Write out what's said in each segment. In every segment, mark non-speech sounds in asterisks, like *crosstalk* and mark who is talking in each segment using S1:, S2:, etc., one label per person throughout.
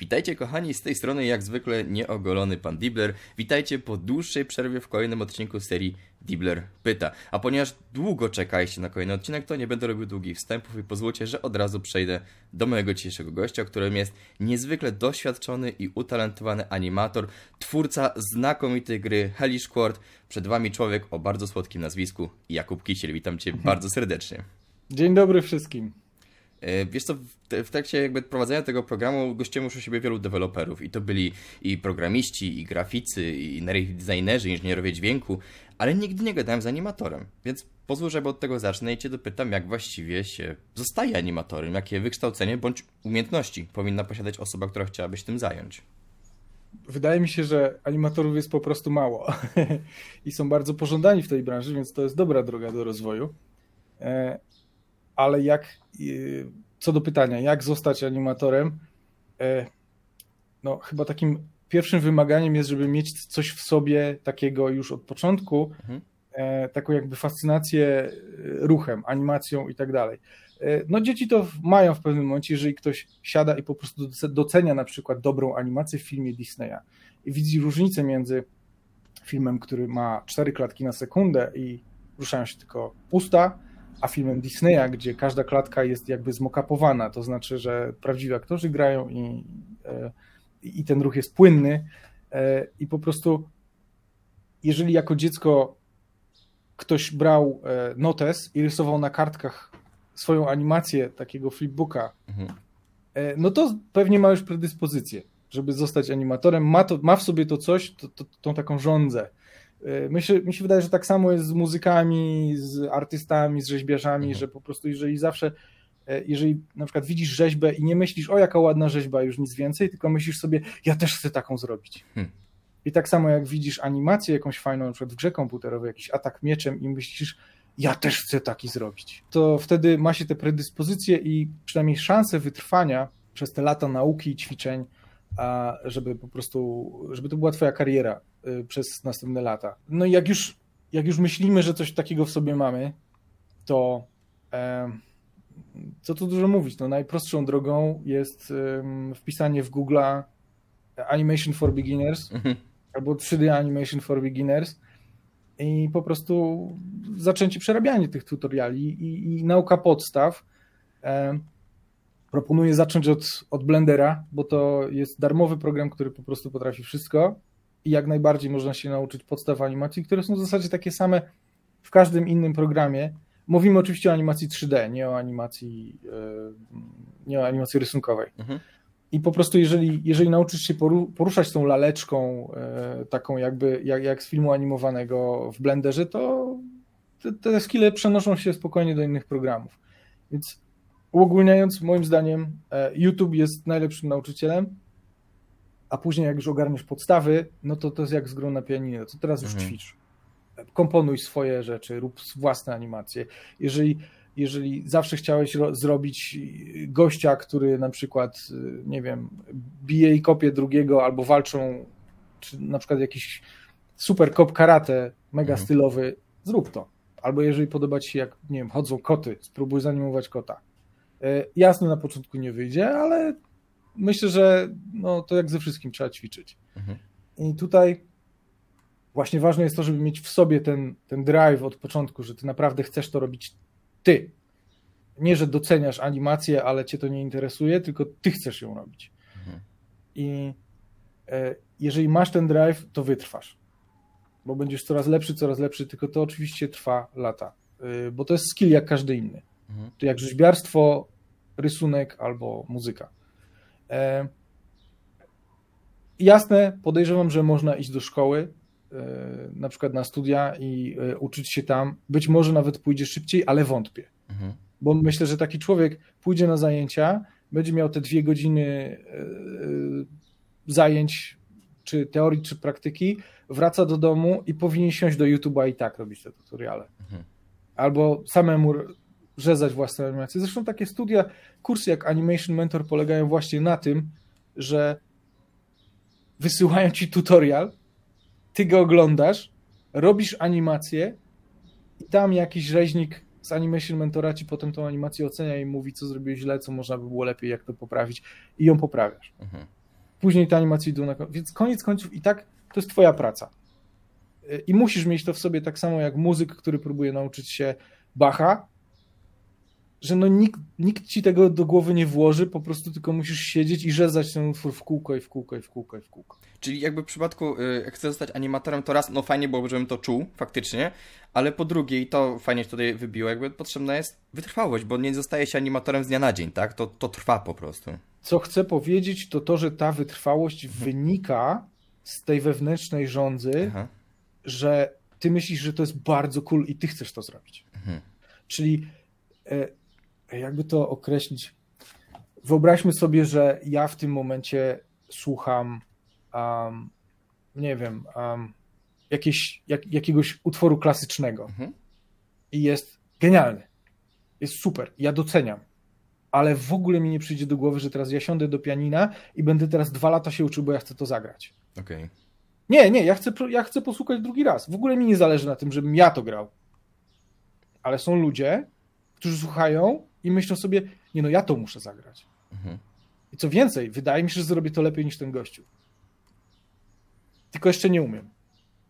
S1: Witajcie kochani, z tej strony jak zwykle nieogolony pan Dibler. Witajcie po dłuższej przerwie w kolejnym odcinku serii Dibler Pyta. A ponieważ długo czekaliście na kolejny odcinek, to nie będę robił długich wstępów i pozwólcie, że od razu przejdę do mojego dzisiejszego gościa, którym jest niezwykle doświadczony i utalentowany animator, twórca znakomitej gry Hellish Quart. Przed wami człowiek o bardzo słodkim nazwisku Jakub Kisiel. Witam cię bardzo serdecznie.
S2: Dzień dobry wszystkim.
S1: E, wiesz co, w trakcie jakby prowadzenia tego programu gościłem już u siebie wielu deweloperów i to byli i programiści, i graficy, i designerzy, inżynierowie dźwięku, ale nigdy nie gadałem z animatorem, więc pozwól, żeby od tego zacznę i cię dopytam, jak właściwie się zostaje animatorem, jakie wykształcenie bądź umiejętności powinna posiadać osoba, która chciałaby się tym zająć.
S2: Wydaje mi się, że animatorów jest po prostu mało *laughs* i są bardzo pożądani w tej branży, więc to jest dobra droga do rozwoju. Ale jak, y, co do pytania, jak zostać animatorem, e, no chyba takim pierwszym wymaganiem jest, żeby mieć coś w sobie takiego już od początku, mhm. E, taką jakby fascynację e, ruchem, animacją i tak dalej. No dzieci to mają w pewnym momencie, jeżeli ktoś siada i po prostu docenia na przykład dobrą animację w filmie Disneya i widzi różnicę między filmem, który ma cztery klatki na sekundę i ruszają się tylko usta, a filmem Disneya, gdzie każda klatka jest jakby zmokapowana, to znaczy, że prawdziwi aktorzy grają i, e, i ten ruch jest płynny e, i po prostu jeżeli jako dziecko ktoś brał e, notes i rysował na kartkach swoją animację takiego flipbooka, mhm. no to pewnie ma już predyspozycję, żeby zostać animatorem, ma, to, ma w sobie to coś, to, to, tą taką żądzę myślę, mi się wydaje, że tak samo jest z muzykami, z artystami, z rzeźbiarzami, mhm. że po prostu jeżeli zawsze, e, jeżeli na przykład widzisz rzeźbę i nie myślisz, o jaka ładna rzeźba, już nic więcej, tylko myślisz sobie, ja też chcę taką zrobić. Hmm. I tak samo jak widzisz animację jakąś fajną, na przykład w grze komputerowej, jakiś atak mieczem i myślisz, ja też chcę taki zrobić. To wtedy ma się te predyspozycje i przynajmniej szanse wytrwania przez te lata nauki i ćwiczeń, żeby po prostu, żeby to była twoja kariera y, przez następne lata. No i jak już, jak już myślimy, że coś takiego w sobie mamy, to co tu dużo mówić, no najprostszą drogą jest wpisanie w Google Animation for Beginners mhm. albo 3D Animation for Beginners i po prostu zaczęcie przerabiania tych tutoriali i, i nauka podstaw. Proponuję zacząć od, od Blendera, bo to jest darmowy program, który po prostu potrafi wszystko i jak najbardziej można się nauczyć podstaw animacji, które są w zasadzie takie same w każdym innym programie. Mówimy oczywiście o animacji 3D, nie o animacji, e, nie o animacji rysunkowej. Mhm. I po prostu, jeżeli, jeżeli nauczysz się poruszać tą laleczką, e, taką jakby jak, jak z filmu animowanego w Blenderze, to te, te skille przenoszą się spokojnie do innych programów. Więc uogólniając, moim zdaniem e, YouTube jest najlepszym nauczycielem, a później jak już ogarniesz podstawy, no to to jest jak z grą na pianinie, to teraz już mhm. ćwicz. Komponuj swoje rzeczy, rób własne animacje. Jeżeli, jeżeli zawsze chciałeś zrobić gościa, który na przykład, y, nie wiem, bije i kopie drugiego albo walczą, czy na przykład jakiś super kop karate, mega mhm. stylowy, zrób to. Albo jeżeli podoba ci się, jak, nie wiem, chodzą koty, spróbuj zanimować kota E, jasne, na początku nie wyjdzie, ale myślę, że no, to jak ze wszystkim trzeba ćwiczyć. Mhm. I tutaj właśnie ważne jest to, żeby mieć w sobie ten, ten drive od początku, że ty naprawdę chcesz to robić ty. Nie, że doceniasz animację, ale cię to nie interesuje, tylko ty chcesz ją robić. Mhm. I e, jeżeli masz ten drive, to wytrwasz. Bo będziesz coraz lepszy, coraz lepszy, tylko to oczywiście trwa lata. E, bo to jest skill jak każdy inny. Mhm. To jak rzeźbiarstwo, rysunek albo muzyka. E, jasne, podejrzewam, że można iść do szkoły, e, na przykład na studia i e, uczyć się tam. Być może nawet pójdzie szybciej, ale wątpię. Mhm. Bo myślę, że taki człowiek pójdzie na zajęcia, będzie miał te dwie godziny e, zajęć, czy teorii, czy praktyki, wraca do domu i powinien siąść do YouTube'a i tak robić te tutoriale. Mhm. Albo samemu rzezać własne animacje. Zresztą takie studia, kursy jak Animation Mentor polegają właśnie na tym, że wysyłają ci tutorial, ty go oglądasz, robisz animację i tam jakiś rzeźnik z Animation Mentora ci potem tą animację ocenia i mówi, co zrobiłeś źle, co można by było lepiej, jak to poprawić i ją poprawiasz. Mhm. później te animacje idą na koniec. Więc koniec końców i tak to jest twoja praca. Y, I musisz mieć to w sobie tak samo jak muzyk, który próbuje nauczyć się Bacha, że no nikt, nikt ci tego do głowy nie włoży, po prostu tylko musisz siedzieć i rzezać ten utwór w kółko i w kółko i w kółko i w kółko.
S1: Czyli jakby w przypadku, y, jak chcę zostać animatorem, to raz, no fajnie byłoby, żebym to czuł, faktycznie, ale po drugie, i to fajnie tutaj wybiło, jakby potrzebna jest wytrwałość, bo nie zostaje się animatorem z dnia na dzień, tak? To, to trwa po prostu.
S2: Co chcę powiedzieć, to to, że ta wytrwałość wynika z tej wewnętrznej żądzy,
S1: Aha.
S2: że ty myślisz, że to jest bardzo cool i ty chcesz to zrobić.
S1: Mhm.
S2: Czyli e, jakby to określić, wyobraźmy sobie, że ja w tym momencie słucham, um, nie wiem, um, jakieś, jak, jakiegoś utworu klasycznego
S1: Mhm.
S2: i jest genialny, jest super, ja doceniam, ale w ogóle mi nie przyjdzie do głowy, że teraz ja siądę do pianina i będę teraz dwa lata się uczył, bo ja chcę to zagrać.
S1: Okej.
S2: Nie, nie, ja chcę, ja chcę posłuchać drugi raz. W ogóle mi nie zależy na tym, żebym ja to grał. Ale są ludzie, którzy słuchają i myślą sobie, nie no, ja to muszę zagrać.
S1: Mhm.
S2: I co więcej, wydaje mi się, że zrobię to lepiej niż ten gościu. Tylko jeszcze nie umiem.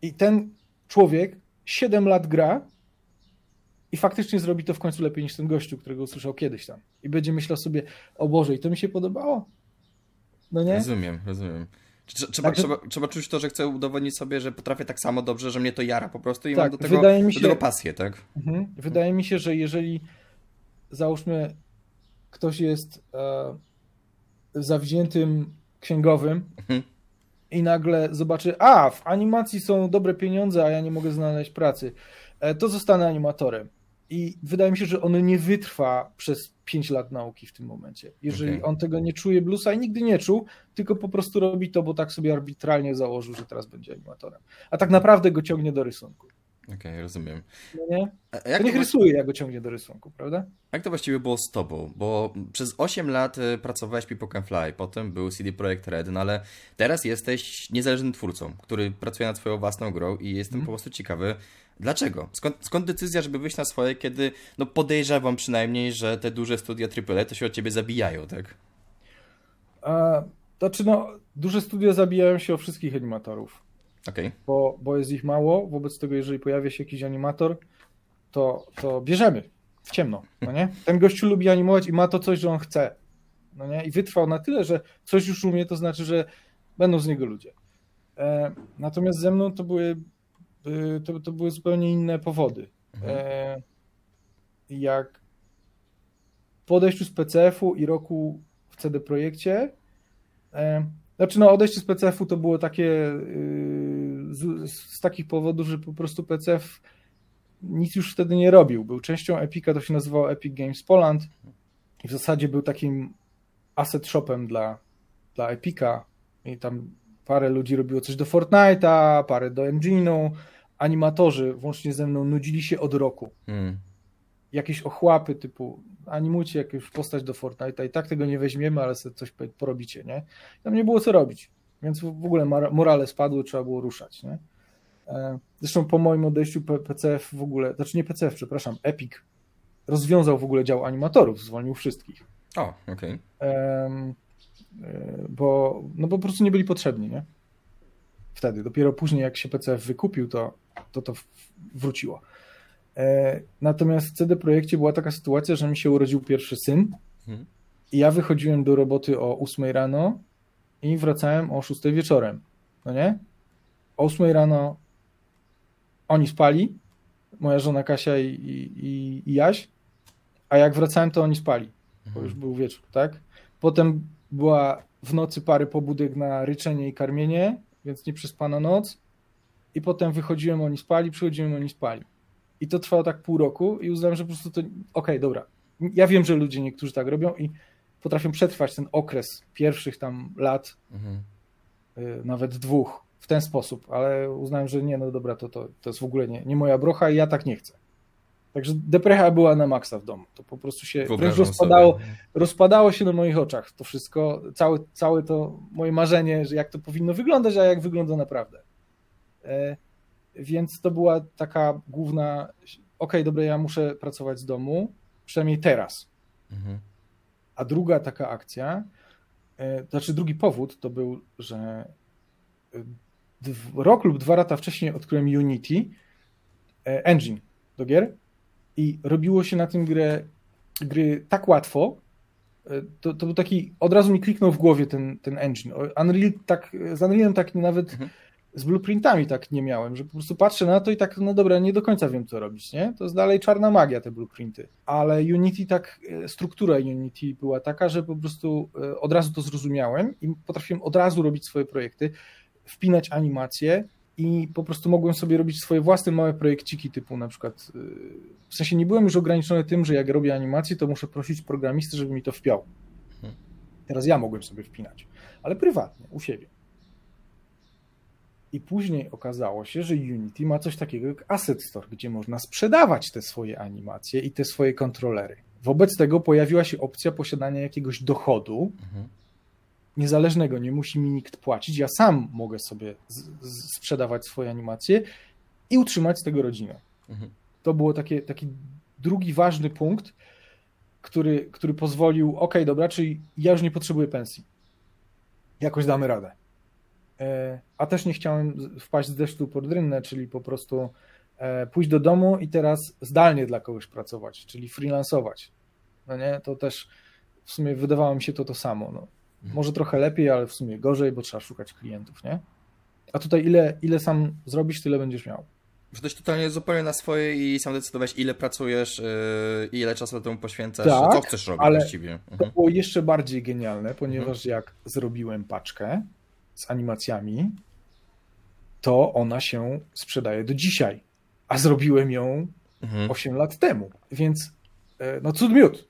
S2: I ten człowiek 7 lat gra i faktycznie zrobi to w końcu lepiej niż ten gościu, którego usłyszał kiedyś tam. I będzie myślał sobie, o Boże, i to mi się podobało. No nie?
S1: Rozumiem, rozumiem. Trze- Trzeba,
S2: Także-
S1: trzeba, trzeba czuć to, że chcę udowodnić sobie, że potrafię tak samo dobrze, że mnie to jara po prostu i
S2: Tak,
S1: mam do tego,
S2: wydaje mi
S1: do
S2: się-
S1: tego pasję, tak?
S2: Mhm. Wydaje mi się, że jeżeli załóżmy ktoś jest e, zawziętym księgowym
S1: Mhm.
S2: i nagle zobaczy, a w animacji są dobre pieniądze, a ja nie mogę znaleźć pracy, e, to zostanę animatorem. I wydaje mi się, że on nie wytrwa przez 5 lat nauki w tym momencie. Jeżeli
S1: Okej.
S2: on tego nie czuje bluesa i nigdy nie czuł, tylko po prostu robi to, bo tak sobie arbitralnie założył, że teraz będzie animatorem. A tak naprawdę go ciągnie do rysunku.
S1: Okej, rozumiem.
S2: No nie?
S1: A
S2: To
S1: Jak
S2: niech
S1: to,
S2: rysuje, jak go ciągnie do rysunku, prawda?
S1: jak to właściwie było z tobą? Bo przez 8 lat y, pracowałeś Can Fly, potem był CD Projekt Red, no ale teraz jesteś niezależnym twórcą, który pracuje nad swoją własną grą i jestem
S2: Mhm.
S1: po prostu ciekawy, dlaczego? Skąd, skąd decyzja, żeby wyjść na swoje, kiedy no podejrzewam przynajmniej, że te duże studia AAA to się od ciebie zabijają, tak?
S2: A, znaczy, no, duże studia zabijają się o wszystkich animatorów,
S1: Okej.
S2: bo, bo jest ich mało. Wobec tego, jeżeli pojawia się jakiś animator, to, to bierzemy w ciemno. No nie? Ten gościu lubi animować i ma to coś, że on chce. No nie? I wytrwał na tyle, że coś już umie, to znaczy, że będą z niego ludzie. E, natomiast ze mną to były, y, to, to były zupełnie inne powody.
S1: Mhm.
S2: E, jak po odejściu z PCF-u i roku w CD Projekcie, e, znaczy no odejście z PCF-u to było takie y, z, z takich powodów, że po prostu PCF nic już wtedy nie robił. Był częścią Epica, to się nazywało Epic Games Poland i w zasadzie był takim asset shopem dla, dla Epica i tam parę ludzi robiło coś do Fortnite'a, parę do Engine'u, animatorzy, włącznie ze mną, nudzili się od roku.
S1: Mm.
S2: Jakieś ochłapy typu animujcie jakąś postać do Fortnite'a i tak tego nie weźmiemy, ale sobie coś porobicie, nie? Tam nie było co robić, więc w ogóle mora- morale spadły, trzeba było ruszać, nie? E, Zresztą po moim odejściu PCF w ogóle, znaczy nie PCF, przepraszam, Epic rozwiązał w ogóle dział animatorów, zwolnił wszystkich.
S1: O, okej.
S2: Em, e, bo, no bo po prostu nie byli potrzebni, nie? Wtedy. Dopiero później, jak się PCF wykupił, to to, to wróciło. E, Natomiast w CD Projekcie była taka sytuacja, że mi się urodził pierwszy syn
S1: Mhm.
S2: i ja wychodziłem do roboty o 8 rano i wracałem o 6 wieczorem. No nie? O 8 rano oni spali, moja żona Kasia i, i, i- Jaś, a jak wracałem, to oni spali bo już był wieczór, tak? Potem była w nocy parę pobudek na ryczenie i karmienie, więc nie przespana noc. I potem wychodziłem, oni spali, przychodziłem, oni spali. I to trwało tak pół roku i uznałem, że po prostu to, okej, dobra. Ja wiem, że ludzie niektórzy tak robią i potrafią przetrwać ten okres pierwszych tam lat,
S1: Mhm.
S2: y, nawet dwóch, w ten sposób, ale uznałem, że nie, no dobra, to, to, to jest w ogóle nie, nie moja brocha i ja tak nie chcę. Także deprecha była na maksa w domu. To po prostu się wręcz rozpadało,
S1: sobie.
S2: rozpadało się na moich oczach to wszystko, całe, całe to moje marzenie, że jak to powinno wyglądać, a jak wygląda naprawdę. E, więc to była taka główna, okej, dobra, ja muszę pracować z domu, przynajmniej teraz.
S1: Mhm.
S2: A druga taka akcja, e, znaczy drugi powód to był, że rok lub dwa lata wcześniej odkryłem Unity engine do gier i robiło się na tym grę, gry tak łatwo, to, to był taki, od razu mi kliknął w głowie ten, ten engine. Unreal tak, z Unrealem tak nawet mhm z blueprintami tak nie miałem, że po prostu patrzę na to i tak, no dobra, nie do końca wiem, co robić, nie? To jest dalej czarna magia, te blueprinty. Ale Unity tak, e, struktura Unity była taka, że po prostu e, od razu to zrozumiałem i potrafiłem od razu robić swoje projekty, wpinać animacje i po prostu mogłem sobie robić swoje własne małe projekciki typu na przykład, e, w sensie nie byłem już ograniczony tym, że jak robię animację, to muszę prosić programisty, żeby mi to wpiął. Hmm. Teraz ja mogłem sobie wpinać, ale prywatnie, u siebie. I później okazało się, że Unity ma coś takiego jak Asset Store, gdzie można sprzedawać te swoje animacje i te swoje kontrolery. Wobec tego pojawiła się opcja posiadania jakiegoś dochodu mhm. niezależnego, nie musi mi nikt płacić. Ja sam mogę sobie sprzedawać swoje animacje i utrzymać z tego rodzinę. Mhm. To było takie, taki drugi ważny punkt, który, który pozwolił, ok, dobra, czyli ja już nie potrzebuję pensji. Jakoś damy radę. E, a też nie chciałem wpaść z deszczu pod rynnę, czyli po prostu e, pójść do domu i teraz zdalnie dla kogoś pracować, czyli freelansować. No nie, to też w sumie wydawało mi się to to samo. No. Mhm. Może trochę lepiej, ale w sumie gorzej, bo trzeba szukać klientów, nie? A tutaj ile, ile sam zrobisz, tyle będziesz miał.
S1: Jesteś totalnie zupełnie na swoje i sam decydowałeś, ile pracujesz, yy, ile czasu temu poświęcasz,
S2: tak,
S1: co chcesz robić
S2: ale
S1: właściwie.
S2: Mhm. To było jeszcze bardziej genialne, ponieważ mhm. jak zrobiłem paczkę, z animacjami, to ona się sprzedaje do dzisiaj. A zrobiłem ją mhm. 8 lat temu. Więc e, no cud miód.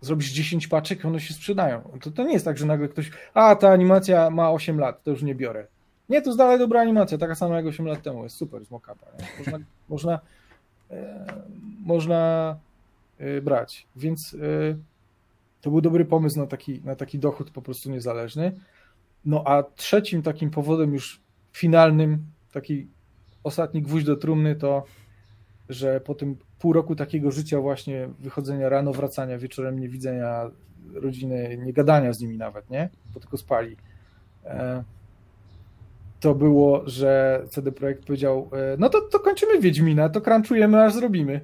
S2: Zrobisz 10 paczek, one się sprzedają. To, to nie jest tak, że nagle ktoś, a ta animacja ma 8 lat, to już nie biorę. Nie, to jest dalej dobra animacja, taka sama jak 8 lat temu. Jest super z mockapa. Można, *laughs* można, e, można e, brać. Więc e, to był dobry pomysł na taki, na taki dochód po prostu niezależny. No a trzecim takim powodem już finalnym, taki ostatni gwóźdź do trumny to, że po tym pół roku takiego życia właśnie wychodzenia rano, wracania wieczorem, nie widzenia rodziny, nie gadania z nimi nawet, nie? Bo tylko spali. E, to było, że CD Projekt powiedział, e, no to, to kończymy Wiedźmina, to crunchujemy, aż zrobimy.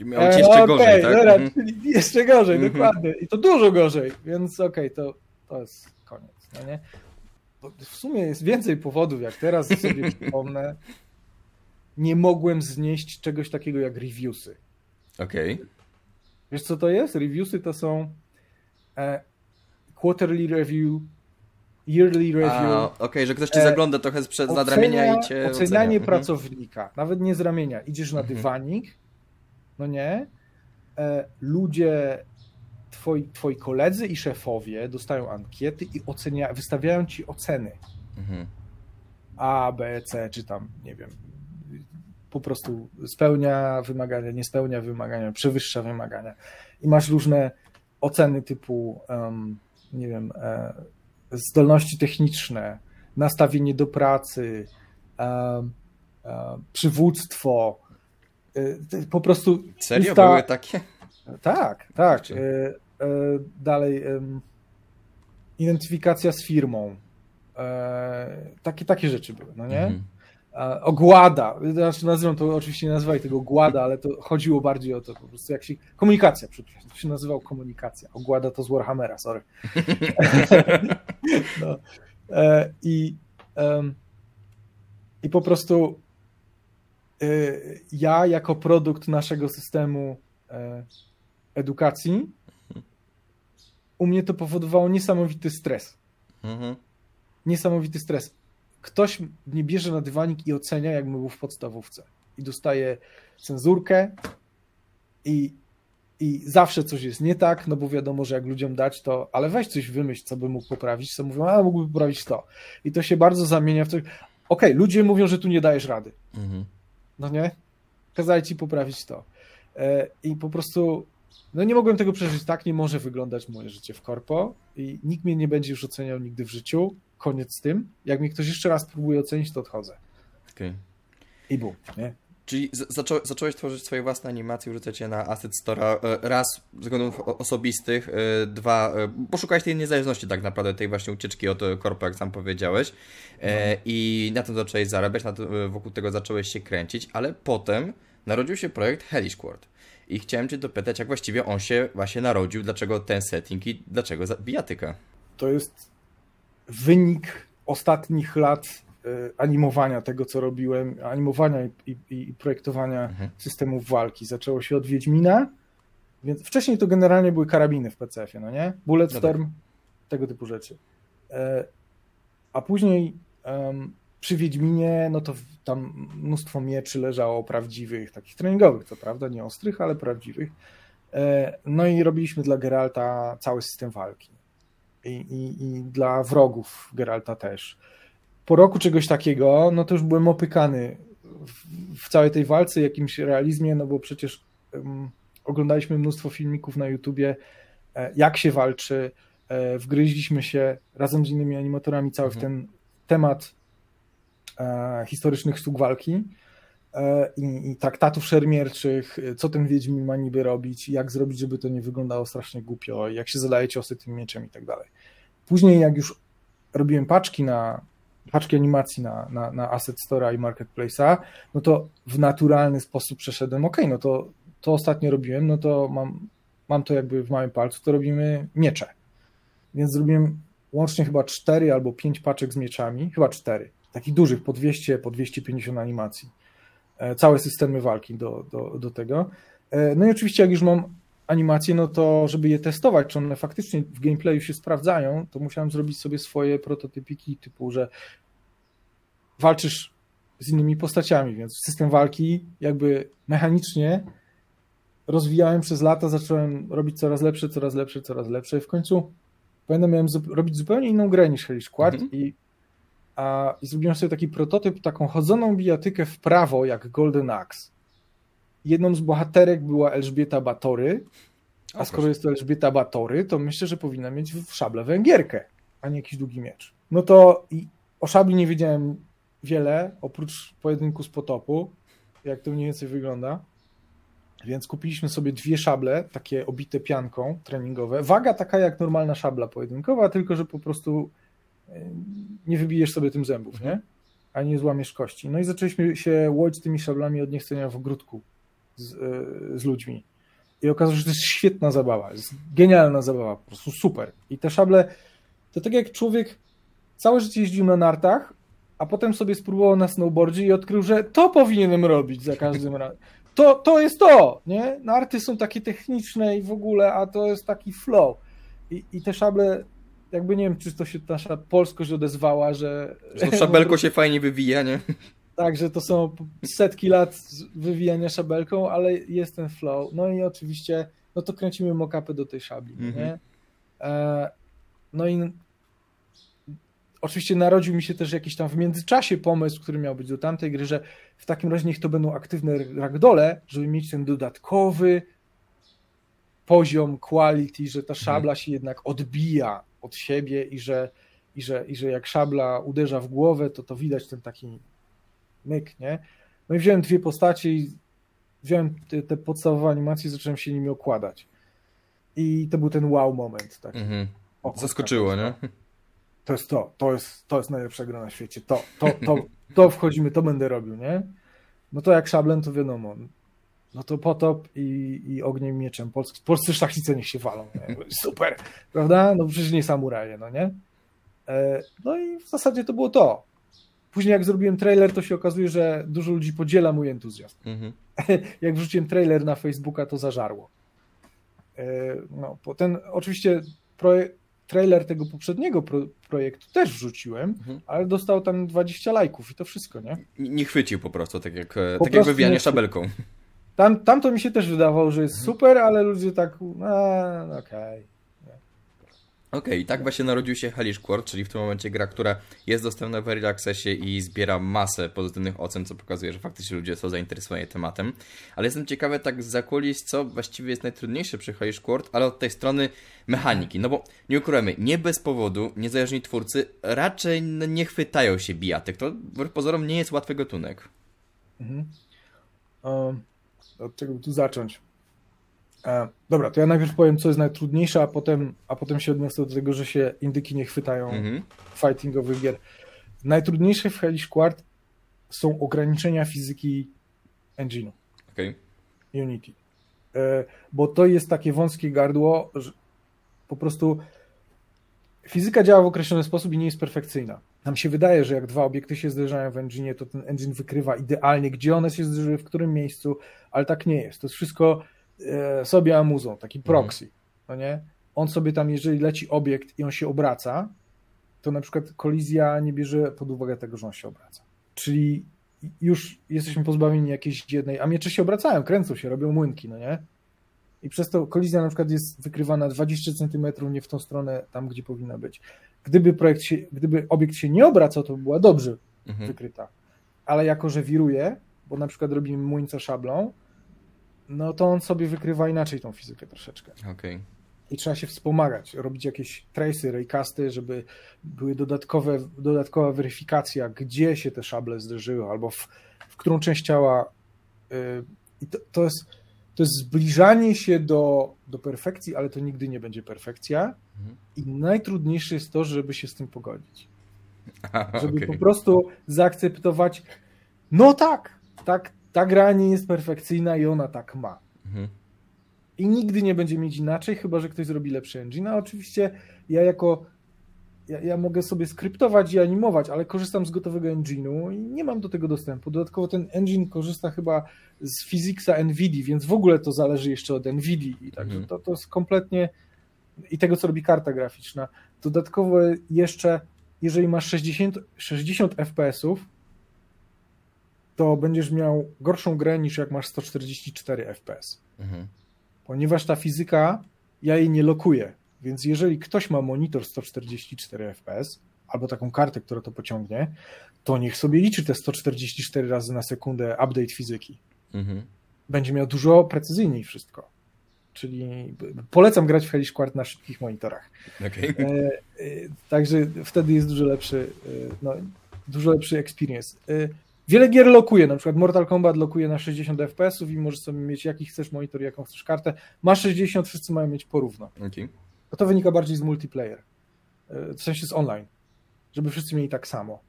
S1: I miał ci jeszcze e, okay, gorzej, tak? Dobra,
S2: mhm. czyli jeszcze gorzej, mhm. dokładnie. I to dużo gorzej, więc okej, okay, to, to jest. No nie? w sumie jest więcej powodów, jak teraz sobie *laughs* przypomnę. Nie mogłem znieść czegoś takiego jak reviewsy.
S1: Okej. Okay.
S2: Wiesz co to jest? Reviewsy to są e, quarterly review, yearly review.
S1: Okej, okay, że ktoś ci e, zagląda trochę sprzed nad ramienia i cię
S2: Ocenianie ocenia. Mhm. pracownika, nawet nie z ramienia. Idziesz na mhm. dywanik, no nie? E, ludzie twoi, twoi koledzy i szefowie dostają ankiety i ocenia, wystawiają ci oceny. Mhm. A, B, C, czy tam, nie wiem, po prostu spełnia wymagania, nie spełnia wymagania, przewyższa wymagania. I masz różne oceny typu, um, nie wiem, e, zdolności techniczne, nastawienie do pracy, um, e, przywództwo. E, po prostu.
S1: Serio? Lista... Były takie?
S2: Tak, tak. Dalej, identyfikacja z firmą. E, takie, takie rzeczy były, no nie? Mhm. Ogłada, znaczy nazywam to, oczywiście nie nazywaj tego ogłada, ale to chodziło bardziej o to po prostu jak się, komunikacja, przepraszam, to się nazywał komunikacja, ogłada to z Warhammera, sorry. *laughs* no. E, I, I po prostu ja jako produkt naszego systemu edukacji u mnie to powodowało niesamowity stres. Mhm. Niesamowity stres. Ktoś mnie bierze na dywanik i ocenia, jak był w podstawówce. I dostaje cenzurkę i, i zawsze coś jest nie tak, no bo wiadomo, że jak ludziom dać to, ale weź coś wymyśl, co by mógł poprawić, co mówią, a mógłby poprawić to. I to się bardzo zamienia w coś. Okej, okay, ludzie mówią, że tu nie dajesz rady. Mhm. No nie? Kazali ci poprawić to. E, I po prostu no nie mogłem tego przeżyć, tak nie może wyglądać moje życie w korpo i nikt mnie nie będzie już oceniał nigdy w życiu, koniec z tym. Jak mnie ktoś jeszcze raz próbuje ocenić, to odchodzę. Okay. I bum, nie?
S1: Czyli zaczą, zacząłeś tworzyć swoje własne animacje, wrzucać je na Asset Store raz ze względów osobistych, e, dwa, e, poszukałeś tej niezależności tak naprawdę, tej właśnie ucieczki od korpo, jak sam powiedziałeś no. i na tym zacząłeś zarabiać, wokół tego zacząłeś się kręcić, ale potem narodził się projekt Hellish Quart. I chciałem Cię dopytać, jak właściwie on się właśnie narodził, dlaczego ten setting i dlaczego bijatyka?
S2: To jest wynik ostatnich lat E, animowania tego, co robiłem, animowania i, i, i projektowania mhm. systemów walki. Zaczęło się od Wiedźmina, więc wcześniej to generalnie były karabiny w PCF-ie, no nie? Bulletstorm, no tak. tego typu rzeczy. E, a później um, przy Wiedźminie, no to tam mnóstwo mieczy leżało prawdziwych, takich treningowych, co prawda, nie ostrych, ale prawdziwych. E, no i robiliśmy dla Geralta cały system walki. I, i, i dla wrogów Geralta też po roku czegoś takiego, no to już byłem opykany w, w całej tej walce, jakimś realizmie, no bo przecież um, oglądaliśmy mnóstwo filmików na YouTubie, e, jak się walczy, e, wgryźliśmy się razem z innymi animatorami cały mhm. w ten temat historycznych sztuk walki e, i, i traktatów szermierczych, co ten Wiedźmin ma niby robić, jak zrobić, żeby to nie wyglądało strasznie głupio, jak się zadaje ciosy tym mieczem i tak dalej. Później jak już robiłem paczki na, paczki animacji na, na, na Asset Store'a i Marketplace'a, no to w naturalny sposób przeszedłem, ok, no to, to ostatnio robiłem, no to mam, mam to jakby w małym palcu, to robimy miecze. Więc zrobiłem łącznie chyba 4 albo 5 paczek z mieczami, chyba 4, takich dużych, po 200, po 250 animacji. E, całe systemy walki do, do, do tego. E, no i oczywiście jak już mam animacje, no to żeby je testować, czy one faktycznie w gameplayu się sprawdzają, to musiałem zrobić sobie swoje prototypiki typu, że walczysz z innymi postaciami, więc system walki jakby mechanicznie rozwijałem przez lata, zacząłem robić coraz lepsze, coraz lepsze, coraz lepsze i w końcu pamiętam, miałem robić zupełnie inną grę niż Hellish Quart mhm. i, a, i zrobiłem sobie taki prototyp, taką chodzoną bijatykę w prawo jak Golden Axe jedną z bohaterek była Elżbieta Batory, a skoro jest to Elżbieta Batory, to myślę, że powinna mieć w szable węgierkę, a nie jakiś długi miecz. No to i o szabli nie wiedziałem wiele, oprócz pojedynku z potopu, jak to mniej więcej wygląda. Więc kupiliśmy sobie dwie szable, takie obite pianką treningowe. Waga taka jak normalna szabla pojedynkowa, tylko że po prostu nie wybijesz sobie tym zębów, nie? A nie złamiesz kości. No i zaczęliśmy się łodzić tymi szablami od niechcenia w ogródku z, e, z ludźmi. I okazało się, że to jest świetna zabawa, jest genialna zabawa, po prostu super. I te szable, to tak jak człowiek całe życie jeździł na nartach, a potem sobie spróbował na snowboardzie i odkrył, że to powinienem robić za każdym razem. To, to jest to, nie? Narty są takie techniczne i w ogóle, a to jest taki flow. I, i te szable, jakby nie wiem, czy to się nasza polskość odezwała, że...
S1: Że to szabelko się fajnie wywija, nie?
S2: Tak, że to są setki lat wywijania szabelką, ale jest ten flow. No i oczywiście, no to kręcimy mockupy do tej szabli, mm -hmm. nie? E, no i oczywiście narodził mi się też jakiś tam w międzyczasie pomysł, który miał być do tamtej gry, że w takim razie niech to będą aktywne ragdole, żeby mieć ten dodatkowy poziom quality, że ta mhm. szabla się jednak odbija od siebie i że, i że, i że jak szabla uderza w głowę, to to widać ten taki myk, nie? No i wziąłem dwie postacie i wziąłem te, te podstawowe animacje i zacząłem się nimi okładać. I to był ten wow moment. Taki.
S1: -hmm. Zaskoczyło, nie?
S2: To jest to, to jest, to jest najlepsza gra na świecie. To, to, to, to wchodzimy, to będę robił, nie? No to jak szablem, to wiadomo. No to potop i, i ogniem mieczem. Polscy, polscy szlachcice niech się walą. Nie? *laughs* Super, prawda? No przecież nie samuraje, no nie? E, no i w zasadzie to było to. Później jak zrobiłem trailer, to się okazuje, że dużo ludzi podziela mój entuzjazm. Mhm. *laughs* jak wrzuciłem trailer na Facebooka, to zażarło. E, no, ten oczywiście projekt, trailer tego poprzedniego pro, projektu też wrzuciłem, mhm. ale dostał tam 20 lajków i to wszystko, nie?
S1: Nie chwycił po prostu, tak jak, po tak jak wywijanie szabelką.
S2: Tam, tam to mi się też wydawało, że jest mhm. super, ale ludzie tak, no okej. Okay.
S1: Okej, okay, tak właśnie narodził się Hellish Quart, czyli w tym momencie gra, która jest dostępna w Early Accessie i zbiera masę pozytywnych ocen, co pokazuje, że faktycznie ludzie są zainteresowani tematem. Ale jestem ciekawy tak za kulis, co właściwie jest najtrudniejsze przy Hellish Quart, ale od tej strony mechaniki. No bo nie ukrywamy, nie bez powodu niezależni twórcy raczej nie chwytają się bijatek. To pozorom nie jest łatwy gatunek. Mhm.
S2: Um, od czego by tu zacząć? E, dobra, to ja najpierw powiem, co jest najtrudniejsze, a potem, a potem się odniosę do tego, że się indyki nie chwytają
S1: Mhm.
S2: fightingowych gier. Najtrudniejsze w Hellish Quart są ograniczenia fizyki engine'u.
S1: Okej.
S2: Unity. E, Bo to jest takie wąskie gardło, że po prostu fizyka działa w określony sposób i nie jest perfekcyjna. Nam się wydaje, że jak dwa obiekty się zderzają w engine, to ten engine wykrywa idealnie, gdzie one się zderzyły, w którym miejscu, ale tak nie jest. To jest wszystko e, sobie amuzą, taki proxy, no nie? On sobie tam, jeżeli leci obiekt i on się obraca, to na przykład kolizja nie bierze pod uwagę tego, że on się obraca. Czyli już jesteśmy pozbawieni jakiejś jednej, a miecze się obracają, kręcą się, robią młynki, no nie? I przez to kolizja na przykład jest wykrywana 20 cm nie w tą stronę, tam gdzie powinna być. Gdyby projekt się, gdyby obiekt się nie obracał, to by była dobrze
S1: Mhm.
S2: wykryta. Ale jako, że wiruje, bo na przykład robimy młyńca szablą, no to on sobie wykrywa inaczej tą fizykę troszeczkę.
S1: Okej.
S2: I trzeba się wspomagać, robić jakieś trace'y, raycasty, żeby były dodatkowe, dodatkowa weryfikacja, gdzie się te szable zderzyły, albo w, w którą część ciała. yy, I to, to, jest, to jest zbliżanie się do, do perfekcji, ale to nigdy nie będzie perfekcja.
S1: Mhm.
S2: I najtrudniejsze jest to, żeby się z tym pogodzić. *laughs*
S1: Aha,
S2: Żeby
S1: okej.
S2: po prostu zaakceptować, no tak, tak, ta gra nie jest perfekcyjna i ona tak ma.
S1: Mhm.
S2: I nigdy nie będzie mieć inaczej, chyba że ktoś zrobi lepszy engine. A oczywiście ja jako. Ja, ja mogę sobie skryptować i animować, ale korzystam z gotowego engine'u i nie mam do tego dostępu. Dodatkowo ten engine korzysta chyba z physicsa NVIDII, więc w ogóle to zależy jeszcze od NVIDII. I także
S1: Mhm.
S2: to, to jest kompletnie. I tego, co robi karta graficzna. Dodatkowo jeszcze, jeżeli masz 60, 60 FPS-ów, to będziesz miał gorszą grę niż jak masz 144 FPS
S1: Mhm.
S2: ponieważ ta fizyka, ja jej nie lokuję. Więc jeżeli ktoś ma monitor 144 fps albo taką kartę, która to pociągnie, to niech sobie liczy te 144 razy na sekundę update fizyki.
S1: Mhm.
S2: Będzie miał dużo precyzyjniej wszystko. Czyli polecam grać w Hellish Quart na szybkich monitorach.
S1: Okej.
S2: E, e, Także wtedy jest dużo lepszy, e, no, dużo lepszy experience. E, Wiele gier lokuje, na przykład Mortal Kombat lokuje na 60 fps i możesz sobie mieć jaki chcesz monitor, jaką chcesz kartę. Ma 60, wszyscy mają mieć porówno.
S1: Okej.
S2: A to wynika bardziej z multiplayer, e, w sensie z online, żeby wszyscy mieli tak samo.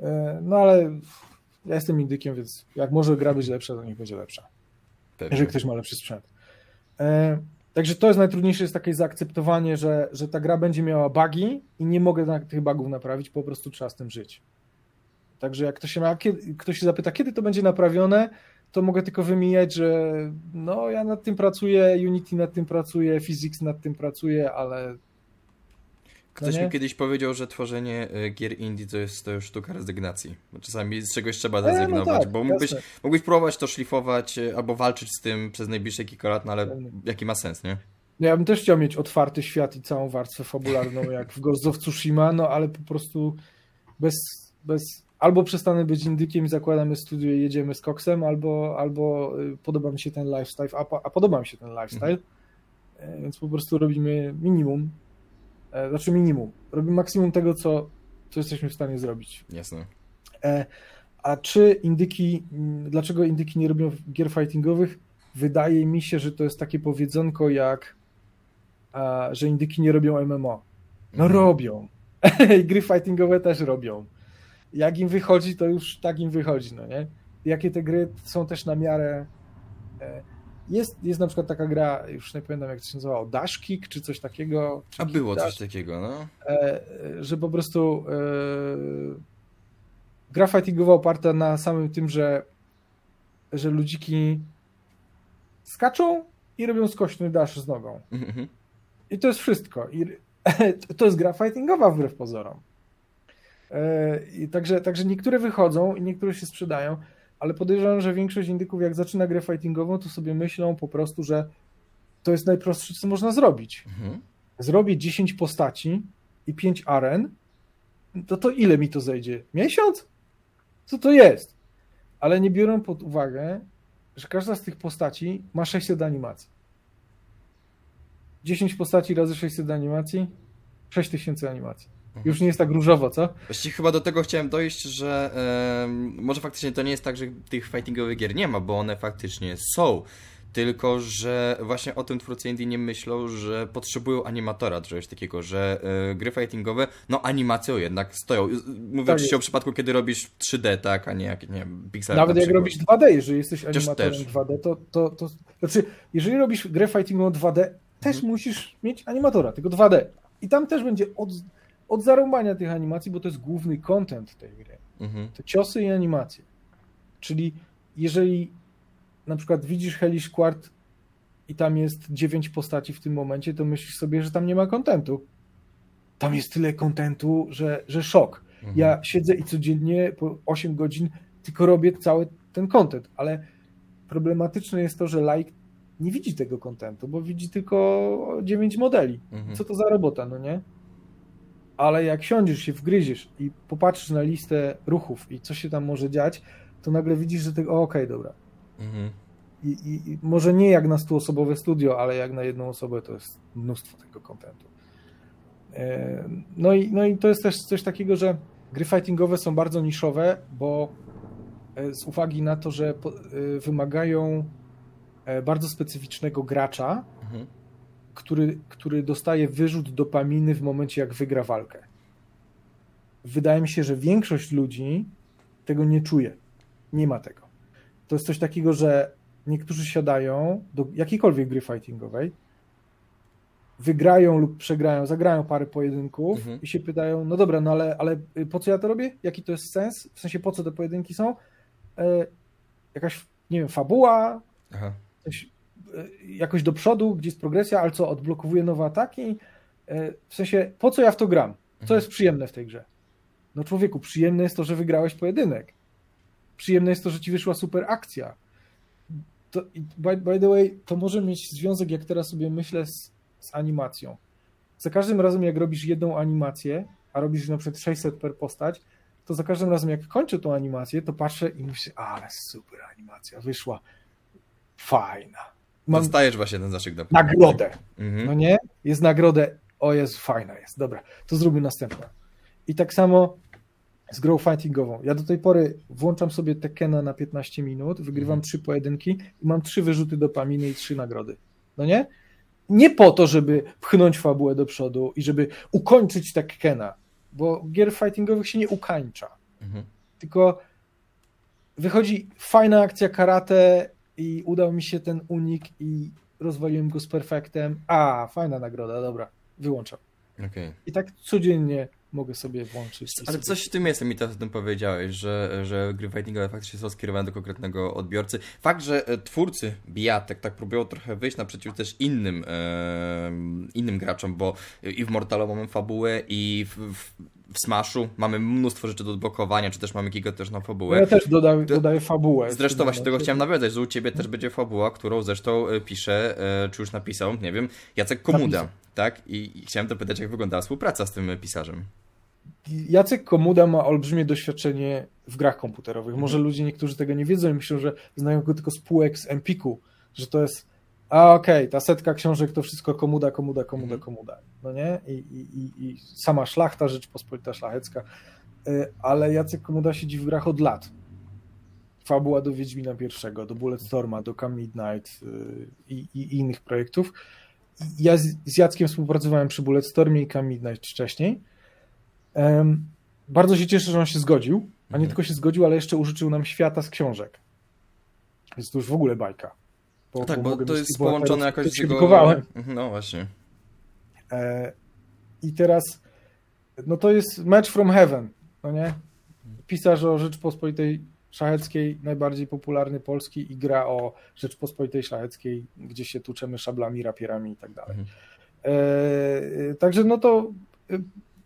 S2: E, No ale ja jestem indykiem, więc jak może gra być lepsza, to niech będzie lepsza
S1: Pewnie.
S2: jeżeli ktoś ma lepszy sprzęt. E, także to jest najtrudniejsze, jest takie zaakceptowanie, że, że ta gra będzie miała bugi i nie mogę tych bugów naprawić, po prostu trzeba z tym żyć. Także jak ktoś się, ma, kiedy, ktoś się zapyta, kiedy to będzie naprawione, to mogę tylko wymijać, że no ja nad tym pracuję, Unity nad tym pracuje, Physics nad tym pracuje, ale
S1: Ktoś
S2: no
S1: mi kiedyś powiedział, że tworzenie e, gier indie to jest to już sztuka rezygnacji. Czasami z czegoś trzeba
S2: E, no
S1: zrezygnować,
S2: tak,
S1: bo mógłbyś,
S2: jasne.
S1: mógłbyś próbować to szlifować e, albo walczyć z tym przez najbliższe kilka lat, no ale jaki ma sens, nie?
S2: No ja bym też chciał mieć otwarty świat i całą warstwę fabularną, jak w Ghost of Tsushima, no ale po prostu bez, bez albo przestanę być indykiem i zakładamy studio i jedziemy z koksem, albo, albo y, podoba mi się ten lifestyle, a, po- a podoba mi się ten lifestyle, E, więc po prostu robimy minimum, e, znaczy minimum, robimy maksimum tego, co, co jesteśmy w stanie zrobić.
S1: Jasne.
S2: E, A czy indyki, dlaczego indyki nie robią gier fightingowych? Wydaje mi się, że to jest takie powiedzonko jak, że indyki nie robią MMO. No
S1: Mhm.
S2: robią. *laughs* Gry fightingowe też robią. Jak im wychodzi, to już tak im wychodzi, no nie? Jakie te gry są też na miarę... e, Jest, jest na przykład taka gra, już nie pamiętam jak to się nazywało, Dash Kick czy coś takiego. czy
S1: A było
S2: Kick
S1: coś
S2: Dash
S1: takiego, no.
S2: e, że po prostu e, gra fightingowa oparta na samym tym, że, że ludziki skaczą i robią skośny dash z nogą.
S1: Mhm.
S2: I to jest wszystko. I *laughs* to jest gra fightingowa wbrew pozorom. E, I także, także niektóre wychodzą i niektóre się sprzedają, ale podejrzewam, że większość indyków jak zaczyna grę fightingową, to sobie myślą po prostu, że to jest najprostsze, co można zrobić
S1: Mhm.
S2: zrobię 10 postaci i 5 aren, to to ile mi to zejdzie? Miesiąc? Co to jest? Ale nie biorą pod uwagę, że każda z tych postaci ma 600 animacji. 10 postaci razy 600 animacji, 6000 animacji. Już nie jest tak różowo, co?
S1: Właściwie chyba do tego chciałem dojść, że może faktycznie to nie jest tak, że tych fightingowych gier nie ma, bo one faktycznie są. Tylko, że właśnie o tym twórcy indie nie myślą, że potrzebują animatora, czegoś takiego, że y, gry fightingowe, no animacją jednak stoją. Mówię tak oczywiście o przypadku, kiedy robisz 3D, tak, a nie jak, nie wiem.
S2: Nawet jak robisz 2D, jeżeli jesteś animatorem też. 2D, to, to, to... Znaczy, jeżeli robisz grę fightingową 2D, też mhm. musisz mieć animatora, tylko 2D. I tam też będzie od, od zarąbania tych animacji, bo to jest główny content tej gry. Mhm. To ciosy i animacje. Czyli jeżeli na przykład widzisz Hellish Quart i tam jest dziewięć postaci w tym momencie, to myślisz sobie, że tam nie ma kontentu. Tam jest tyle kontentu, że, że szok. Mhm. Ja siedzę i codziennie po 8 godzin tylko robię cały ten kontent, ale problematyczne jest to, że like nie widzi tego kontentu, bo widzi tylko 9 modeli. Mhm. Co to za robota, no nie? Ale jak siądziesz się, wgryziesz i popatrzysz na listę ruchów i co się tam może dziać, to nagle widzisz, że tego, okej, okay, dobra, Mhm. I, I, I, może nie jak na stuosobowe studio, ale jak na jedną osobę to jest mnóstwo tego kontentu. E, no i, no i to jest też coś takiego, że gry fightingowe są bardzo niszowe, bo e, z uwagi na to, że e, wymagają bardzo specyficznego gracza, mhm. Który, który dostaje wyrzut dopaminy w momencie, jak wygra walkę. Wydaje mi się, że większość ludzi tego nie czuje. Nie ma tego to jest coś takiego, że niektórzy siadają do jakiejkolwiek gry fightingowej, wygrają lub przegrają, zagrają parę pojedynków mhm. i się pytają, no dobra, no ale, ale po co ja to robię? Jaki to jest sens? W sensie po co te pojedynki są? E, jakaś, nie wiem, fabuła, coś, jakoś do przodu, gdzie jest progresja, ale co, odblokowuje nowe ataki? E, w sensie, po co ja w to gram? Co mhm. jest przyjemne w tej grze? No człowieku, przyjemne jest to, że wygrałeś pojedynek przyjemne jest to, że ci wyszła super akcja. To, by, by the way, to może mieć związek, jak teraz sobie myślę, z, z animacją. Za każdym razem, jak robisz jedną animację, a robisz na przykład 600 per postać, to za każdym razem, jak kończę tą animację, to patrzę i myślę, ale super animacja, wyszła fajna.
S1: Mam Dostajesz właśnie ten zaszyk do
S2: Nagrodę. Mhm. No nie? Jest nagrodę, o jest fajna jest, dobra, to zróbmy następną. I tak samo z grą fightingową. Ja do tej pory włączam sobie Tekena na 15 minut, wygrywam mhm. trzy pojedynki i mam trzy wyrzuty dopaminy i trzy nagrody. No nie? Nie po to, żeby pchnąć fabułę do przodu i żeby ukończyć Tekena, bo gier fightingowych się nie ukańcza. Mhm. Tylko wychodzi fajna akcja karate i udał mi się ten unik i rozwaliłem go z perfektem. A, fajna nagroda, dobra, wyłączam. Okay. I tak codziennie mogę sobie włączyć.
S1: Ale
S2: sobie...
S1: coś w tym jest, mi teraz o tym powiedziałeś, że, że gry fightingowe faktycznie są skierowane do konkretnego odbiorcy. Fakt, że e, twórcy bijatek tak próbują trochę wyjść naprzeciw też innym, e, innym graczom, bo i w Mortalu mamy fabułę i w, w w Smashu mamy mnóstwo rzeczy do odblokowania, czy też mamy gigantyczną fabułę.
S2: Ja też dodaję, dodaję fabułę.
S1: Zresztą właśnie tego chciałem nawiązać, że u Ciebie też będzie fabuła, którą zresztą e, pisze, czy już napisał, nie wiem, Jacek Komuda. Napisał tak? I, chciałem dopytać, jak wyglądała współpraca z tym pisarzem.
S2: Jacek Komuda ma olbrzymie doświadczenie w grach komputerowych. Może mhm. ludzie niektórzy tego nie wiedzą i myślą, że znają go tylko z półek z Empiku, że to jest a okej, okay, ta setka książek to wszystko komuda, komuda, komuda, mhm. komuda. No nie? I, i, I sama szlachta, Rzeczpospolita Szlachecka. Y, ale Jacek Komuda siedzi w grach od lat. Fabuła do Wiedźmina pierwszego, do Bulletstorma, do Come Midnight y, i, i innych projektów ja z, z Jackiem współpracowałem przy Bulletstormie i Come Midnight wcześniej. Um, bardzo się cieszę, że on się zgodził, a nie mhm. tylko się zgodził, ale jeszcze użyczył nam świata z książek. Więc to już w ogóle bajka.
S1: Bo, tak, bo, bo to jest połączone jakoś z jego... No właśnie.
S2: E, I teraz no to jest Match from Heaven, no nie? Pisarz o Rzeczpospolitej szlacheckiej, najbardziej popularny polski i gra o Rzeczpospolitej Szlacheckiej, gdzie się tłuczemy szablami, rapierami i tak dalej. Mhm. E, także no to e,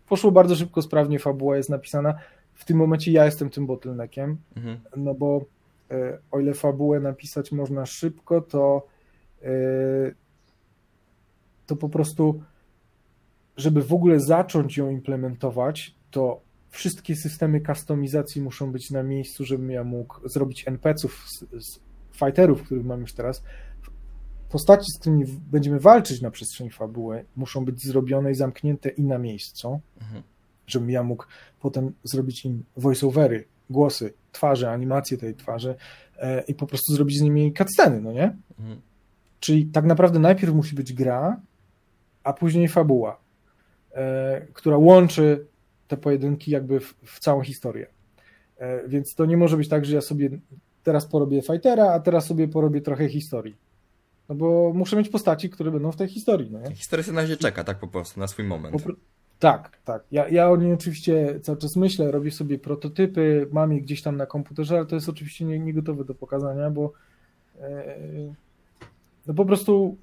S2: poszło bardzo szybko, sprawnie, fabuła jest napisana. W tym momencie ja jestem tym bottleneckiem, mhm. no bo o ile fabułę napisać można szybko, to e, to po prostu żeby w ogóle zacząć ją implementować, to wszystkie systemy kustomizacji muszą być na miejscu, żebym ja mógł zrobić NPC-ów fighterów, których mam już teraz. Postaci, z którymi będziemy walczyć na przestrzeni fabuły, muszą być zrobione i zamknięte i na miejscu. Mhm. żebym ja mógł potem zrobić im voiceovery, głosy, twarze, animacje tej twarzy e, i po prostu zrobić z nimi cutsceny, no nie? Mhm. Czyli tak naprawdę najpierw musi być gra, a później fabuła, e, która łączy te pojedynki jakby w, w całą historię. E, więc to nie może być tak, że ja sobie teraz porobię fightera, a teraz sobie porobię trochę historii. No bo muszę mieć postaci, które będą w tej historii. No nie?
S1: Historia sobie na razie czeka, tak po prostu, na swój moment.
S2: Tak, tak. Ja, ja o niej oczywiście cały czas myślę, robię sobie prototypy, mam je gdzieś tam na komputerze, ale to jest oczywiście nie, nie gotowe do pokazania, bo e, no po prostu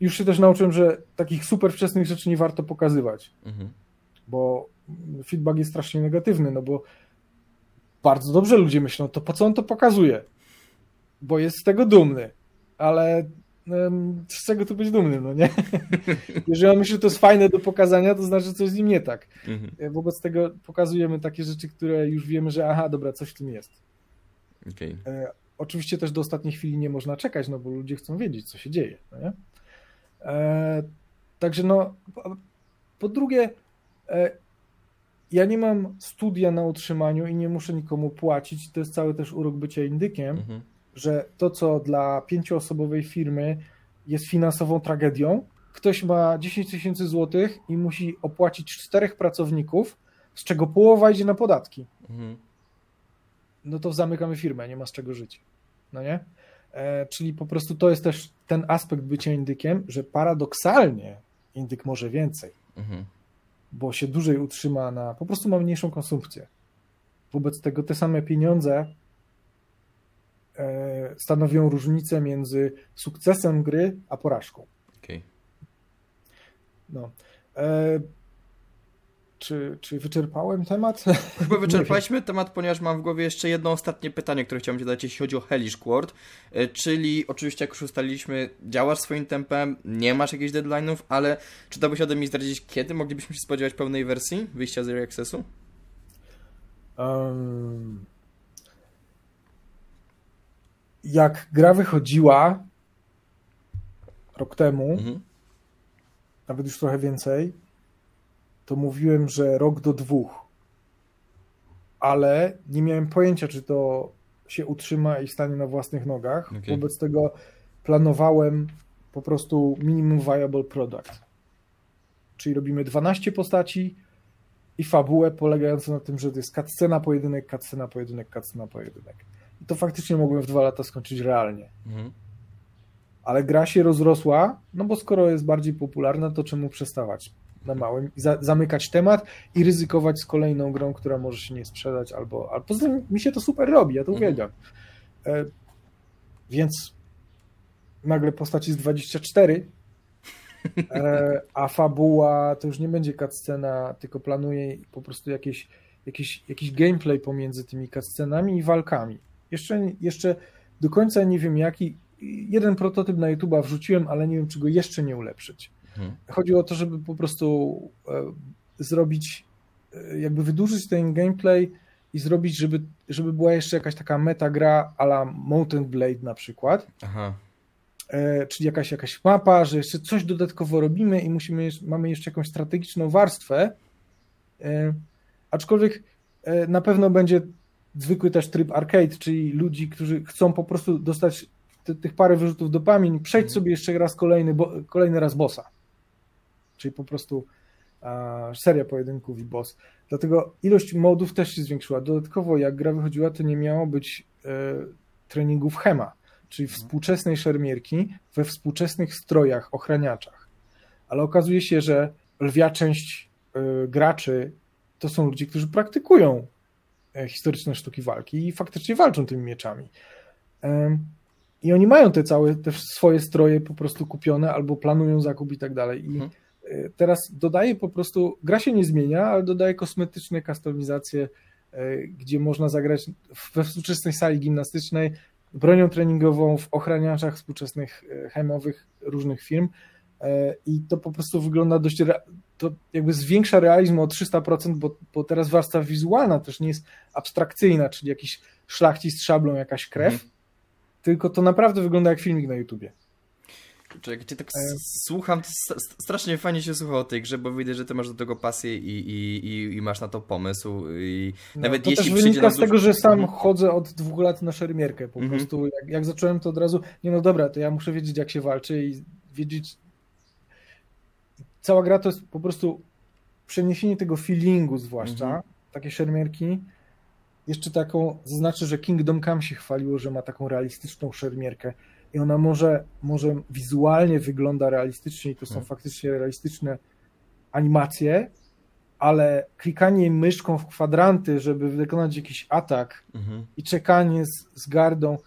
S2: już się też nauczyłem, że takich super wczesnych rzeczy nie warto pokazywać, mhm. bo feedback jest strasznie negatywny, no bo bardzo dobrze ludzie myślą, to po co on to pokazuje? Bo jest z tego dumny, ale z czego tu być dumnym, no nie? *laughs* Jeżeli on myśli, że to jest fajne do pokazania, to znaczy, że coś z nim nie tak. Mhm. E, wobec tego pokazujemy takie rzeczy, które już wiemy, że aha, dobra, coś w tym jest. Okay. E, oczywiście też do ostatniej chwili nie można czekać, no bo ludzie chcą wiedzieć, co się dzieje, no nie? E, także no, po, drugie, ja nie mam studia na utrzymaniu i nie muszę nikomu płacić, to jest cały też urok bycia indykiem, mhm że to, co dla pięcioosobowej firmy jest finansową tragedią, ktoś ma 10 tysięcy złotych i musi opłacić czterech pracowników, z czego połowa idzie na podatki. Mhm. No to zamykamy firmę, nie ma z czego żyć. No nie? E, czyli po prostu to jest też ten aspekt bycia indykiem, że paradoksalnie indyk może więcej, mhm. bo się dłużej utrzyma na, po prostu ma mniejszą konsumpcję. Wobec tego te same pieniądze stanowią różnicę między sukcesem gry a porażką. Okay. No. E, czy, czy wyczerpałem temat?
S1: Chyba *laughs* wyczerpaliśmy temat, ponieważ mam w głowie jeszcze jedno ostatnie pytanie, które chciałem Ci zadać, jeśli chodzi o Hellish Quart. E, czyli oczywiście, jak już ustaliliśmy, działasz swoim tempem, nie masz jakichś deadline'ów, ale czy dałbyś ode mnie zdradzić, kiedy moglibyśmy się spodziewać pełnej wersji wyjścia z Early Accessu? Um,
S2: jak gra wychodziła rok temu, mhm. nawet już trochę więcej, to mówiłem, że rok do dwóch. Ale nie miałem pojęcia, czy to się utrzyma i stanie na własnych nogach. Okay. Wobec tego planowałem po prostu minimum viable product. Czyli robimy 12 postaci i fabułę polegającą na tym, że to jest cutscena, pojedynek, cutscena, pojedynek, cutscena, pojedynek to faktycznie mogłem w dwa lata skończyć realnie. Mhm. Ale gra się rozrosła, no bo skoro jest bardziej popularna, to czemu przestawać na małym i za, zamykać temat i ryzykować z kolejną grą, która może się nie sprzedać, albo, albo poza tym mi się to super robi, ja to mhm. uwielbiam. E, więc nagle postać jest 24, e, a fabuła to już nie będzie cutscena, tylko planuję po prostu jakieś, jakieś, jakiś gameplay pomiędzy tymi cutscenami i walkami. Jeszcze, jeszcze do końca nie wiem jaki. Jeden prototyp na YouTube'a wrzuciłem, ale nie wiem, czy go jeszcze nie ulepszyć. Hmm. Chodzi o to, żeby po prostu e, zrobić, e, jakby wydłużyć ten gameplay i zrobić, żeby, żeby była jeszcze jakaś taka meta gra a la Mountain Blade na przykład. Aha. E, czyli jakaś, jakaś mapa, że jeszcze coś dodatkowo robimy i musimy, mamy jeszcze jakąś strategiczną warstwę. Aczkolwiek na pewno będzie zwykły też tryb arcade, czyli ludzi, którzy chcą po prostu dostać te, tych parę wyrzutów dopamin, przejść mhm. sobie jeszcze raz kolejny, bo, kolejny raz bossa. Czyli po prostu a, seria pojedynków i boss. Dlatego ilość modów też się zwiększyła. Dodatkowo jak gra wychodziła, to nie miało być e, treningów HEMA, czyli mhm. współczesnej szermierki we współczesnych strojach, ochraniaczach. Ale okazuje się, że lwia część e, graczy to są ludzie, którzy praktykują historyczne sztuki walki i faktycznie walczą tymi mieczami. I oni mają te całe, te swoje stroje po prostu kupione albo planują zakup i tak dalej. I mhm. E, teraz dodaje po prostu, gra się nie zmienia, ale dodaje kosmetyczne kustomizacje, e, gdzie można zagrać we współczesnej sali gimnastycznej bronią treningową w ochraniaczach współczesnych hemowych różnych firm i to po prostu wygląda dość to jakby zwiększa realizm o 300%, bo, bo teraz warstwa wizualna też nie jest abstrakcyjna, czyli jakiś szlachcic z szablą, jakaś krew, mhm. tylko to naprawdę wygląda jak filmik na YouTubie.
S1: Czekaj, cię tak słucham, strasznie fajnie się słucha o tej grze, bo widzę, że ty masz do tego pasję i, i, i, i masz na to pomysł i
S2: no, nawet to jeśli też wynika z tego, że sam mhm. chodzę od dwóch lat na szermierkę, po mhm. prostu jak, jak zacząłem to od razu, nie no dobra, to ja muszę wiedzieć jak się walczy i wiedzieć cała gra to jest po prostu przeniesienie tego feelingu zwłaszcza, mhm. takie szermierki, jeszcze taką, zaznaczę, że Kingdom Come się chwaliło, że ma taką realistyczną szermierkę i ona może, może wizualnie wygląda realistycznie i to są hmm. faktycznie realistyczne animacje, ale klikanie myszką w kwadranty, żeby wykonać jakiś atak mhm. i czekanie z, z, gardą,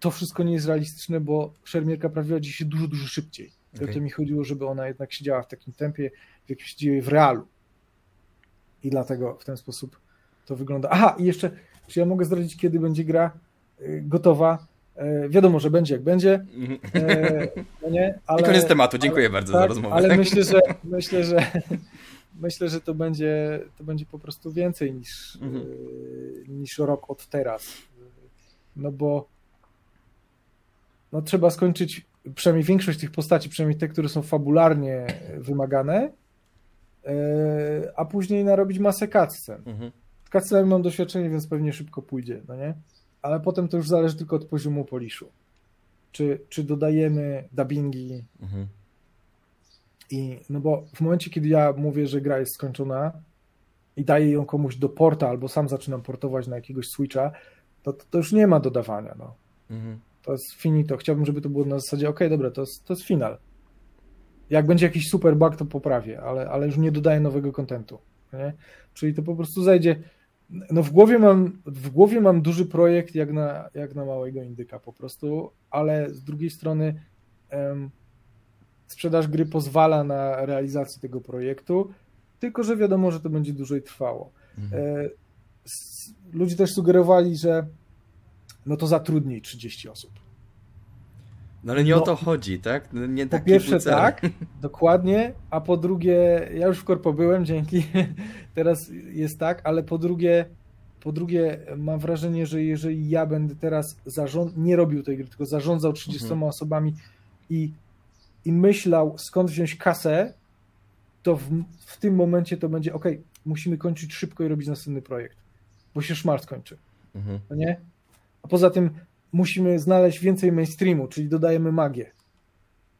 S2: to wszystko nie jest realistyczne, bo szermierka prawiła się dużo, dużo szybciej. Okay. O to mi chodziło, żeby ona jednak siedziała w takim tempie, w jakimś dzieje w realu. I dlatego w ten sposób to wygląda. Aha, i jeszcze, czy ja mogę zdradzić, kiedy będzie gra y, gotowa? E, wiadomo, że będzie jak będzie. E,
S1: no nie, ale, I koniec tematu. Dziękuję ale, bardzo tak, za rozmowę.
S2: Ale myślę, że myślę, że *laughs* myślę, że to będzie, to będzie po prostu więcej niż, mhm. E, niż rok od teraz. No bo no trzeba skończyć przynajmniej większość tych postaci, przynajmniej te, które są fabularnie wymagane, a później narobić masę cutscen. Mhm. mam doświadczenie, więc pewnie szybko pójdzie, no nie? ale potem to już zależy tylko od poziomu poliszu. Czy, czy dodajemy dubbingi mhm. i no bo w momencie, kiedy ja mówię, że gra jest skończona i daję ją komuś do porta albo sam zaczynam portować na jakiegoś switcha, to, to już nie ma dodawania. No. Mhm. To jest finito. Chciałbym, żeby to było na zasadzie, ok, dobra, to jest, to jest final. Jak będzie jakiś super bug, to poprawię, ale, ale już nie dodaję nowego kontentu. Czyli to po prostu zajdzie no w głowie mam, w głowie mam duży projekt jak na, jak na małego indyka po prostu, ale z drugiej strony um, sprzedaż gry pozwala na realizację tego projektu, tylko że wiadomo, że to będzie dłużej trwało. Mhm. E, ludzie też sugerowali, że no to zatrudnij 30 osób.
S1: No ale nie no, o to chodzi, tak? No nie
S2: po pierwsze tak, *laughs* dokładnie, a po drugie, ja już w korpo byłem, dzięki, *laughs* teraz jest tak, ale po drugie, po drugie mam wrażenie, że jeżeli ja będę teraz zarząd... nie robił tej gry, tylko zarządzał 30 mhm. osobami i, i myślał skąd wziąć kasę, to w, w tym momencie to będzie ok, musimy kończyć szybko i robić następny projekt, bo się szmal skończy. Mhm. No nie? A poza tym musimy znaleźć więcej mainstreamu, czyli dodajemy magię.